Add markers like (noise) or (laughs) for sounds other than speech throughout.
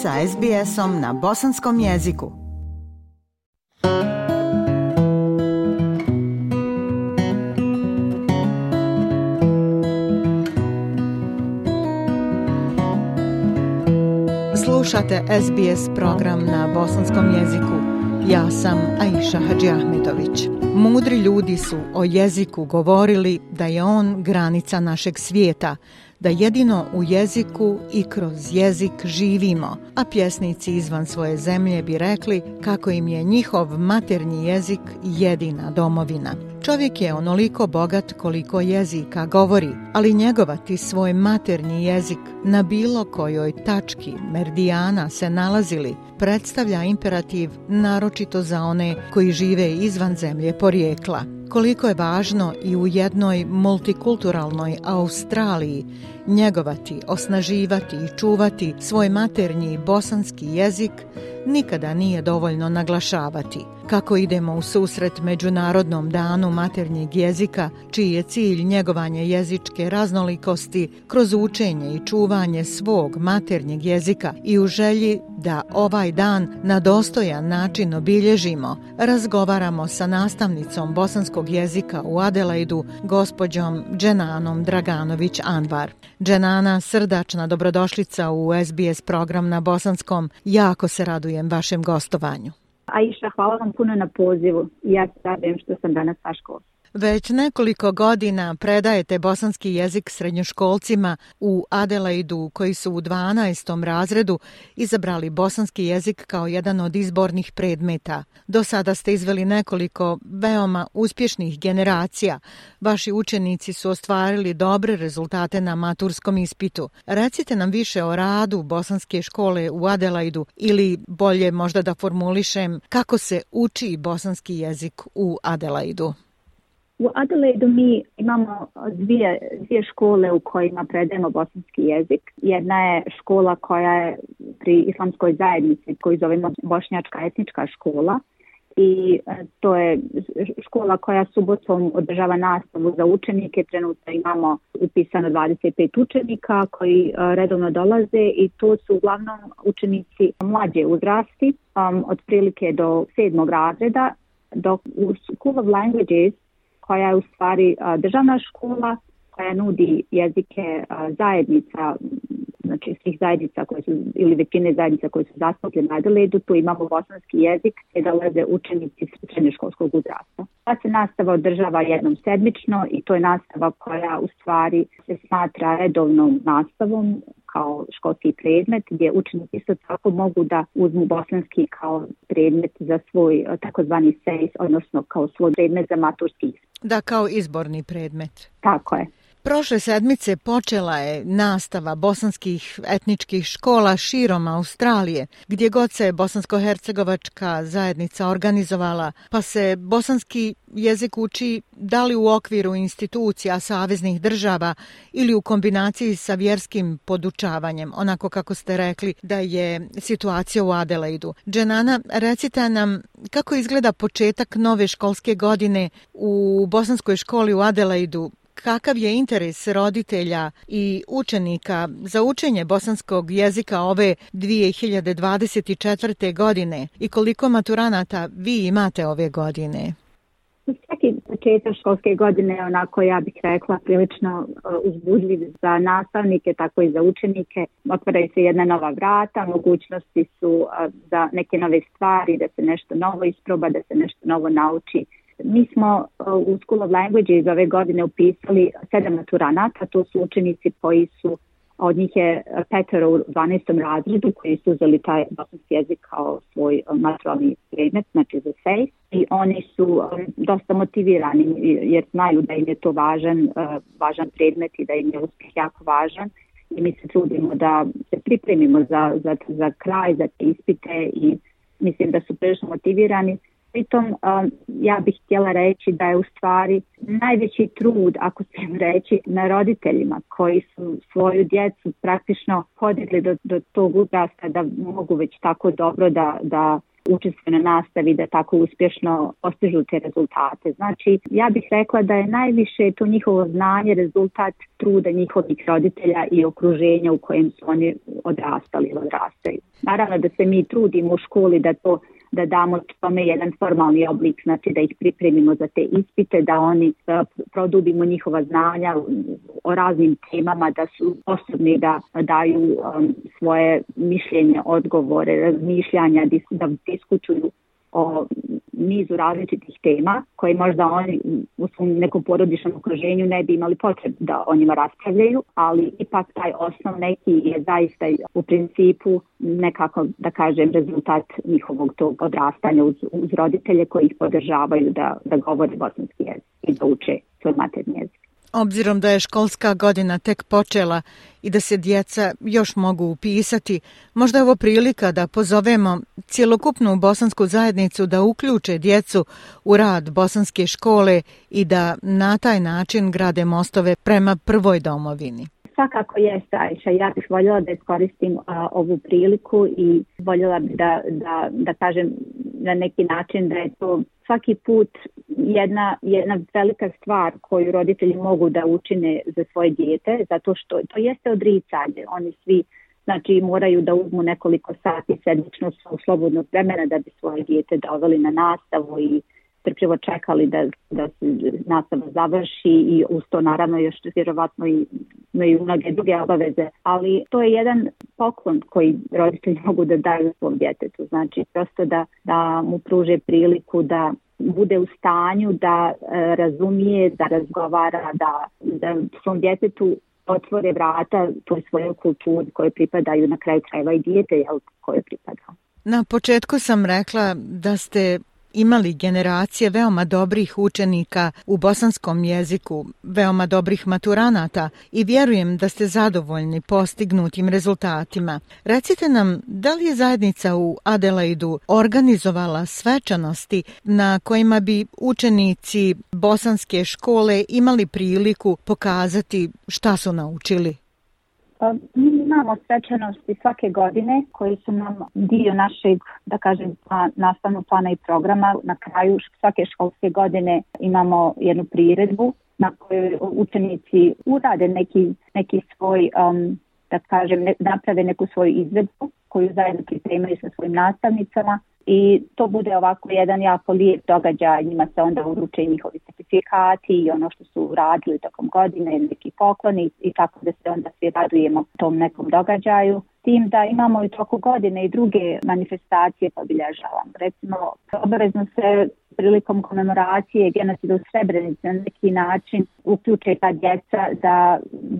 sa SBS-om na bosanskom jeziku. Slušate SBS program na bosanskom jeziku. Ja sam Aisha Hadži Ahmetović. Mudri ljudi su o jeziku govorili da je on granica našeg svijeta, da jedino u jeziku i kroz jezik živimo, a pjesnici izvan svoje zemlje bi rekli kako im je njihov maternji jezik jedina domovina. Čovjek je onoliko bogat koliko jezika govori, ali njegovati svoj maternji jezik na bilo kojoj tački merdijana se nalazili predstavlja imperativ naročito za one koji žive izvan zemlje porijekla. Koliko je važno i u jednoj multikulturalnoj Australiji njegovati, osnaživati i čuvati svoj maternji bosanski jezik nikada nije dovoljno naglašavati. Kako idemo u susret Međunarodnom danu maternjeg jezika, čiji je cilj njegovanje jezičke raznolikosti kroz učenje i čuvanje svog maternjeg jezika i u želji da ovaj dan na dostojan način obilježimo, razgovaramo sa nastavnicom bosanskog jezika u Adelaidu, gospođom Dženanom Draganović-Anvar. Dženana, srdačna dobrodošlica u SBS program na bosanskom, jako se raduje zahvaljujem vašem gostovanju. Aisha, hvala vam puno na pozivu. Ja se radujem što sam danas vaš gost. Već nekoliko godina predajete bosanski jezik srednjoškolcima u Adelaidu koji su u 12. razredu izabrali bosanski jezik kao jedan od izbornih predmeta. Do sada ste izveli nekoliko veoma uspješnih generacija. Vaši učenici su ostvarili dobre rezultate na maturskom ispitu. Recite nam više o radu bosanske škole u Adelaidu ili bolje možda da formulišem kako se uči bosanski jezik u Adelaidu. U Adelaidu mi imamo dvije, dvije škole u kojima predajemo bosanski jezik. Jedna je škola koja je pri islamskoj zajednici koju zovemo Bošnjačka etnička škola i to je škola koja subotom održava nastavu za učenike. Trenutno imamo upisano 25 učenika koji redovno dolaze i to su uglavnom učenici mlađe uzrasti, um, od prilike do sedmog razreda, dok u School of Languages koja je u stvari državna škola koja nudi jezike zajednica, znači svih zajednica koje su, ili većine zajednica koje su zastupljene na Adelaidu, tu imamo bosanski jezik gdje dolaze učenici srednje školskog uzrasta. Ta se nastava održava jednom sedmično i to je nastava koja u stvari se smatra redovnom nastavom kao školski predmet gdje učenici isto tako mogu da uzmu bosanski kao predmet za svoj eh, takozvani sejs, odnosno kao svoj predmet za maturski ispit. Da, kao izborni predmet. Tako je. Prošle sedmice počela je nastava bosanskih etničkih škola širom Australije, gdje god se bosansko-hercegovačka zajednica organizovala, pa se bosanski jezik uči da li u okviru institucija saveznih država ili u kombinaciji sa vjerskim podučavanjem, onako kako ste rekli da je situacija u Adelaidu. Dženana, recite nam kako izgleda početak nove školske godine u bosanskoj školi u Adelaidu kakav je interes roditelja i učenika za učenje bosanskog jezika ove 2024. godine i koliko maturanata vi imate ove godine? Svaki početak školske godine je onako, ja bih rekla, prilično uh, uzbudljiv za nastavnike, tako i za učenike. Otvaraju se jedna nova vrata, mogućnosti su uh, za neke nove stvari, da se nešto novo isproba, da se nešto novo nauči mi smo uh, u School of Language iz ove godine upisali sedam maturanata, to su učenici koji su, od njih je uh, Petar u 12. razredu koji su uzeli taj bosanski jezik kao svoj uh, maturalni predmet, znači za sej. I oni su um, dosta motivirani jer znaju da im je to važan, važan predmet i da im je uspjeh jako važan i mi se trudimo da se pripremimo za, za, za kraj, za te ispite i mislim da su prilično motivirani. Pritom um, ja bih htjela reći da je u stvari najveći trud, ako sam reći, na roditeljima koji su svoju djecu praktično podigli do, do tog uzrasta da mogu već tako dobro da, da učestvuje na nastavi da tako uspješno postižu te rezultate. Znači, ja bih rekla da je najviše to njihovo znanje rezultat truda njihovih roditelja i okruženja u kojem su oni odrastali ili odrastaju. Naravno da se mi trudimo u školi da to da damo tome jedan formalni oblik, znači da ih pripremimo za te ispite, da oni e, produbimo njihova znanja o raznim temama, da su osobni da daju um, svoje mišljenje, odgovore, razmišljanja, da diskutuju o nizu različitih tema koje možda oni u svom nekom porodičnom okruženju ne bi imali potreb da o njima raspravljaju, ali ipak taj osnov neki je zaista u principu nekako, da kažem, rezultat njihovog tog odrastanja uz, uz roditelje koji ih podržavaju da, da govore bosanski jezik i da uče svoj materni jezik. Obzirom da je školska godina tek počela i da se djeca još mogu upisati, možda je ovo prilika da pozovemo cjelokupnu bosansku zajednicu da uključe djecu u rad bosanske škole i da na taj način grade mostove prema prvoj domovini. Svakako je, Sajša. Ja bih voljela da iskoristim a, ovu priliku i voljela bih da, da, da kažem na neki način da je to svaki put jedna, jedna velika stvar koju roditelji mogu da učine za svoje dijete, zato što to jeste odricanje. Oni svi znači moraju da uzmu nekoliko sati sedmično u slobodnog vremena da bi svoje dijete doveli na nastavu i strpljivo čekali da, da se nastava završi i usto naravno još vjerovatno i imaju mnoge druge obaveze, ali to je jedan poklon koji roditelji (laughs) mogu da daju svom djetetu. Znači, prosto da, da mu pruže priliku da bude u stanju da e, razumije, da razgovara, da, da svom djetetu otvore vrata toj svojoj kulturi koje pripadaju na kraju krajeva i dijete jel, koje pripada. Na početku sam rekla da ste imali generacije veoma dobrih učenika u bosanskom jeziku, veoma dobrih maturanata i vjerujem da ste zadovoljni postignutim rezultatima. Recite nam, da li je zajednica u Adelaidu organizovala svečanosti na kojima bi učenici bosanske škole imali priliku pokazati šta su naučili? Pa, mi imamo svečanosti svake godine koji su nam dio našeg, da kažem, pa, nastavnog plana i programa. Na kraju svake školske godine imamo jednu priredbu na kojoj učenici urade neki, neki svoj, um, da kažem, ne, naprave neku svoju izvedbu koju zajedno pripremaju sa svojim nastavnicama i to bude ovako jedan jako lijep događaj, njima se onda uruče njihovi certifikati i ono što su radili tokom godine, neki pokloni i tako da se onda svi radujemo tom nekom događaju. Tim da imamo i toku godine i druge manifestacije pobilježavam. Recimo, obavezno se prilikom komemoracije genocida u Srebrenici na neki način uključe ta djeca da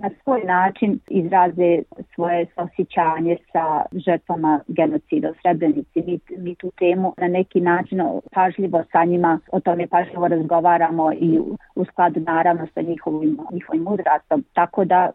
na svoj način izraze svoje osjećanje sa žrtvama genocida u Srebrenici. Mi, mi tu temu na neki način pažljivo sa njima o tome pažljivo razgovaramo i u, u skladu naravno sa njihovim, njihovim uzrastom. Tako da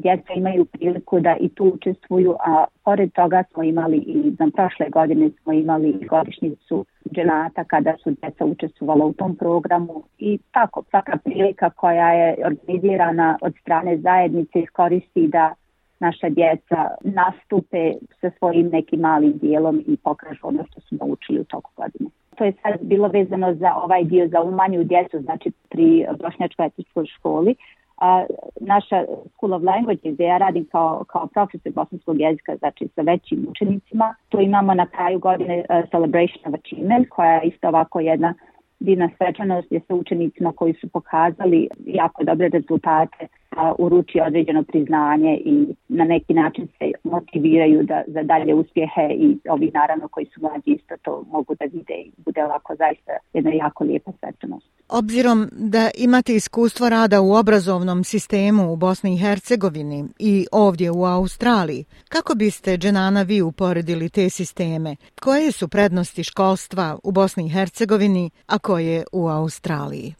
djeca imaju priliku da i tu učestvuju, a pored toga smo imali i znam, prošle godine smo imali godišnjicu dženata kada su djeca učestvovala u tom programu i tako svaka prilika koja je organizirana od strane zajednice iskoristi da naša djeca nastupe sa svojim nekim malim dijelom i pokažu ono što su naučili u toku godine. To je sad bilo vezano za ovaj dio za umanju djecu, znači pri Brošnjačkoj etičkoj školi. A, naša School of Language, gdje ja radim kao, kao profesor bosanskog jezika, znači sa većim učenicima, tu imamo na kraju godine uh, Celebration of Achievement, koja je isto ovako jedna divna svečanost, gdje se učenicima koji su pokazali jako dobre rezultate a, uruči određeno priznanje i na neki način se motiviraju da, za dalje uspjehe i ovi naravno koji su mlađi isto to mogu da vide i bude ovako zaista jedna jako lijepa svečanost. Obzirom da imate iskustvo rada u obrazovnom sistemu u Bosni i Hercegovini i ovdje u Australiji, kako biste Dženana vi uporedili te sisteme? Koje su prednosti školstva u Bosni i Hercegovini, a koje u Australiji?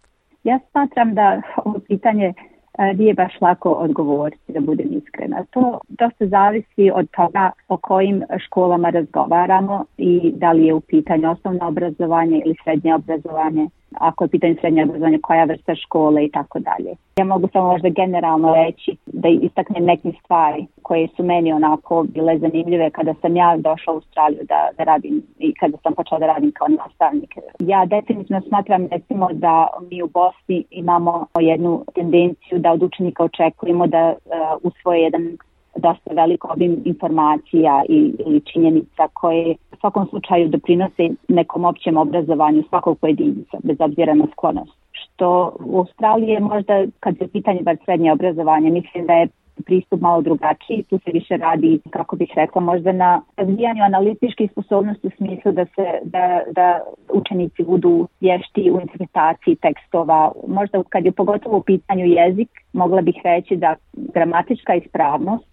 Ja smatram da ovo pitanje E, nije baš lako odgovoriti, da budem iskrena. To dosta zavisi od toga o kojim školama razgovaramo i da li je u pitanju osnovno obrazovanje ili srednje obrazovanje ako je pitanje srednje obrazovanje, koja vrsta škole i tako dalje. Ja mogu samo možda generalno reći da istaknem neke stvari koje su meni onako bile zanimljive kada sam ja došla u Australiju da, da radim i kada sam počela da radim kao nastavnik. Ja definitivno smatram recimo da mi u Bosni imamo jednu tendenciju da od učenika očekujemo da uh, usvoje jedan dosta velik obim informacija i, i činjenica koje u svakom slučaju doprinose nekom općem obrazovanju svakog pojedinca, bez obzira na sklonost. Što u Australiji je možda, kad je pitanje bar srednje obrazovanje, mislim da je pristup malo drugačiji, tu se više radi, kako bih rekla, možda na razvijanju analitičkih sposobnosti u smislu da se da, da učenici budu vješti u interpretaciji tekstova. Možda kad je pogotovo u pitanju jezik, mogla bih reći da gramatička ispravnost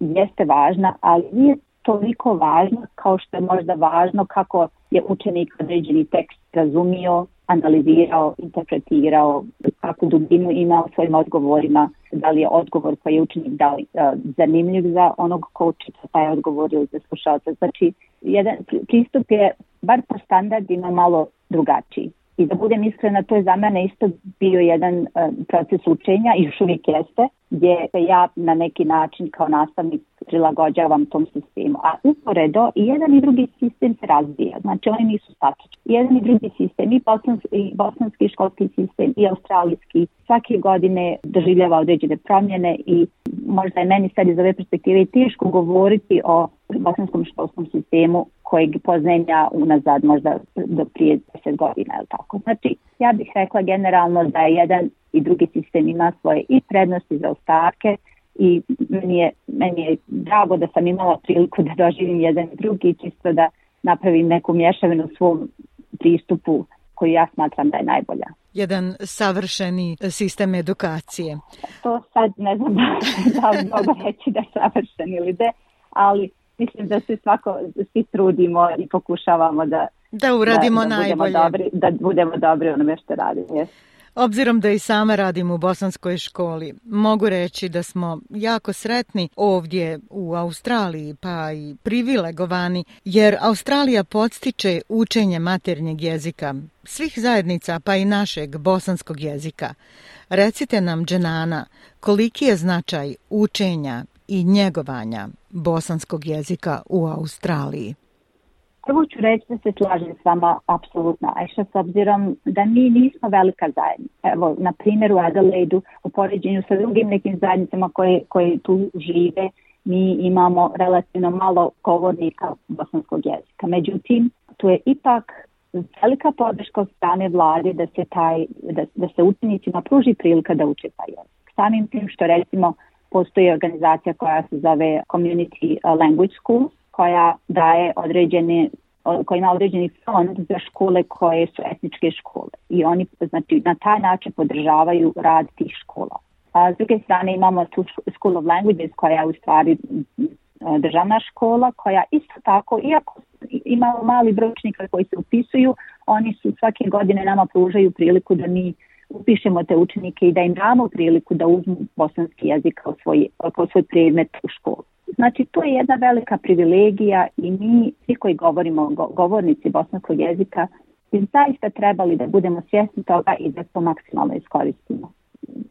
jeste važna, ali nije toliko važna kao što je možda važno kako je učenik određeni tekst razumio, analizirao, interpretirao, kakvu dubinu ima u svojim odgovorima, da li je odgovor koji je učenik da li, e, uh, zanimljiv za onog ko učita taj odgovor ili za slušalca. Znači, jedan pristup je, bar po standardima, malo drugačiji. I da budem iskrena, to je za mene isto bio jedan e, proces učenja i još uvijek jeste, gdje ja na neki način kao nastavnik prilagođavam tom sistemu. A uporedo, i jedan i drugi sistem se razvija. Znači, oni nisu statični. Jedan i drugi sistem, i bosanski, i bosanski školski sistem, i australijski, svake godine doživljava određene promjene i možda je meni sad iz ove perspektive teško govoriti o bosanskom školskom sistemu kojeg poznajem ja unazad možda do prije 10 godina ili tako. Znači, ja bih rekla generalno da je jedan i drugi sistem ima svoje i prednosti za ostatke i meni je, meni je drago da sam imala priliku da doživim jedan i drugi čisto da napravim neku mješavinu svom pristupu koju ja smatram da je najbolja. Jedan savršeni sistem edukacije. To sad ne znam (laughs) da li mogu reći da je savršen ili da, ali mislim da se svako, svi trudimo i pokušavamo da, da uradimo da, da najbolje. Budemo dobri, da budemo dobri onome što radimo. Jes. Obzirom da i sama radim u bosanskoj školi, mogu reći da smo jako sretni ovdje u Australiji, pa i privilegovani, jer Australija podstiče učenje maternjeg jezika svih zajednica, pa i našeg bosanskog jezika. Recite nam, Dženana, koliki je značaj učenja i njegovanja bosanskog jezika u Australiji? Prvo ću reći da se slažem s vama apsolutno, a što s obzirom da mi nismo velika zajednica. Evo, na primjer u Adelaide-u, u poređenju sa drugim nekim zajednicama koje, koje tu žive, mi imamo relativno malo govornika bosanskog jezika. Međutim, tu je ipak velika podrška strane vlade da se, taj, da, da se učenicima pruži prilika da uče taj jezik. Samim tim što recimo uh, postoji organizacija koja se zove Community Language School koja daje određene koji ima određeni fond za škole koje su etničke škole i oni znači, na taj način podržavaju rad tih škola. A, s druge strane imamo tu School of Languages koja je u stvari državna škola koja isto tako, iako imamo mali bročnika koji se upisuju, oni su svake godine nama pružaju priliku da mi uh, upišemo te učenike i da im damo priliku da uzmu bosanski jezik kao svoj, kao svoj predmet u školu. Znači, to je jedna velika privilegija i mi, svi koji govorimo, govornici bosanskog jezika, bi zaista trebali da budemo svjesni toga i da to maksimalno iskoristimo.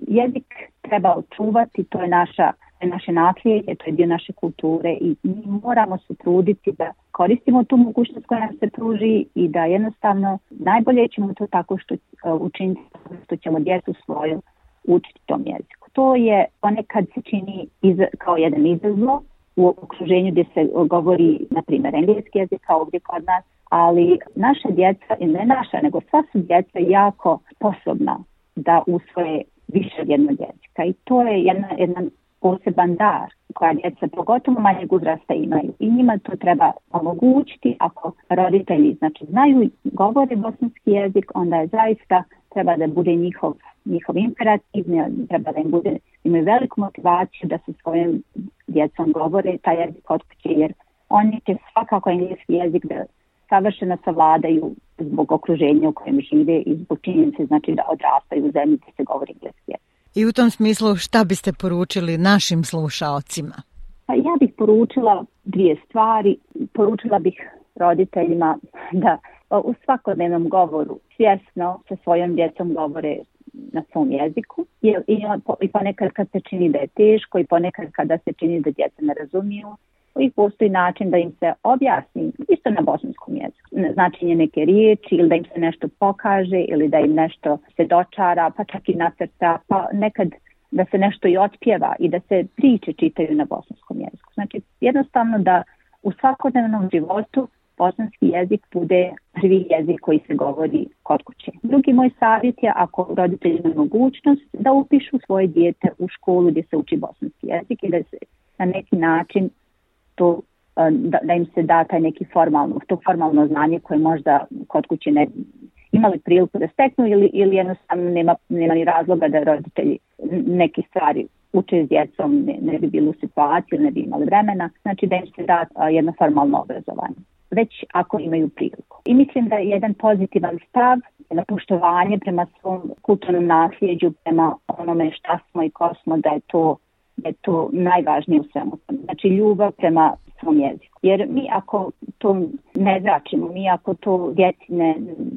Jezik treba očuvati, to je naša je naše naslijeđe, to je dio naše kulture i mi moramo se truditi da koristimo tu mogućnost koja nam se pruži i da jednostavno najbolje ćemo to tako što e, učiniti tako što ćemo djecu svoju učiti tom jeziku. To je ponekad se čini iz, kao jedan izazov u okruženju gdje se govori, na primjer, engleski jezik kao ovdje kod nas, ali naša djeca, i ne naša, nego sva su djeca jako sposobna da usvoje više od jednog jezika. I to je jedna, jedan poseban dar koja djeca pogotovo manjeg uzrasta imaju i njima to treba omogućiti ako roditelji znači, znaju govori bosanski jezik onda je zaista treba da bude njihov, njihov imperativ, treba da im bude, imaju veliku motivaciju da se svojim djecom govore taj jezik od kuće, jer oni će svakako engleski jezik da savršeno savladaju zbog okruženja u kojem žive i zbog činjenice znači da odrastaju u zemlji gdje se govori engleski jezik. I u tom smislu šta biste poručili našim slušaocima? Pa ja bih poručila dvije stvari. Poručila bih roditeljima da u svakodnevnom govoru svjesno sa svojom djecom govore na svom jeziku i, i, i ponekad kad se čini da je teško i ponekad kada se čini da djeca ne razumiju i postoji način da im se objasni isto na bosanskom jeziku značenje neke riječi ili da im se nešto pokaže ili da im nešto se dočara pa čak i nacrta pa nekad da se nešto i otpjeva i da se priče čitaju na bosanskom jeziku znači jednostavno da u svakodnevnom životu bosanski jezik bude prvi jezik koji se govori kod kuće. Drugi moj savjet je ako roditelj ima mogućnost da upišu svoje dijete u školu gdje se uči bosanski jezik i da se na neki način to e, da, da im se da taj neki formalno, to formalno znanje koje možda kod kuće ne imali priliku da steknu ili, ili jednostavno nema, nema ni razloga da roditelji neke stvari uče s djecom, ne, ne bi bilo u situaciji, ne bi imali vremena. Znači da im se da e, jedno formalno obrazovanje već ako imaju priliku. I mislim da je jedan pozitivan stav na poštovanje prema svom kulturnom nasljeđu, prema onome šta smo i ko smo, da je to, da je to najvažnije u svemu. Znači ljubav prema svom jeziku. Jer mi ako to ne zračimo, mi ako to djeci ne,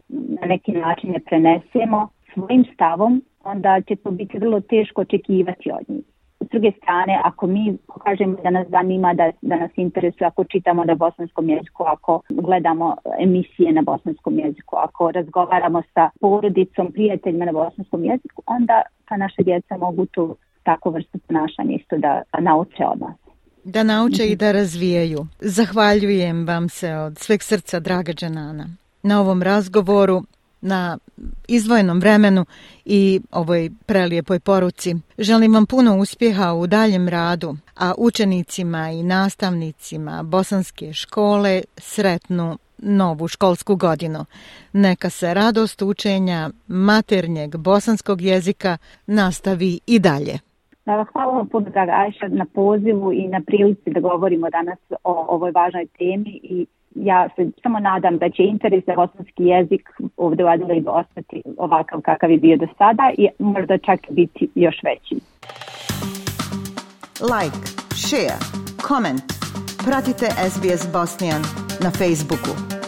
na neki način ne prenesemo svojim stavom, onda će to biti vrlo teško očekivati od njih. S druge strane, ako mi pokažemo da nas zanima, da, da nas interesuje, ako čitamo na bosanskom jeziku, ako gledamo emisije na bosanskom jeziku, ako razgovaramo sa porodicom, prijateljima na bosanskom jeziku, onda ta naša djeca mogu tu takvu vrstu ponašanja isto da nauče od nas. Da nauče i mhm. da razvijaju. Zahvaljujem vam se od sveg srca, draga Đanana, na ovom razgovoru na izdvojenom vremenu i ovoj prelijepoj poruci. Želim vam puno uspjeha u daljem radu, a učenicima i nastavnicima Bosanske škole sretnu novu školsku godinu. Neka se radost učenja maternjeg bosanskog jezika nastavi i dalje. Hvala vam puno, draga Ajša, na pozivu i na prilici da govorimo danas o ovoj važnoj temi i ja se samo nadam da će interes za bosanski jezik ovdje u Adelaide ostati ovakav kakav je bio do sada i možda čak biti još veći. Like, share, comment. Pratite SBS Bosnian na Facebooku.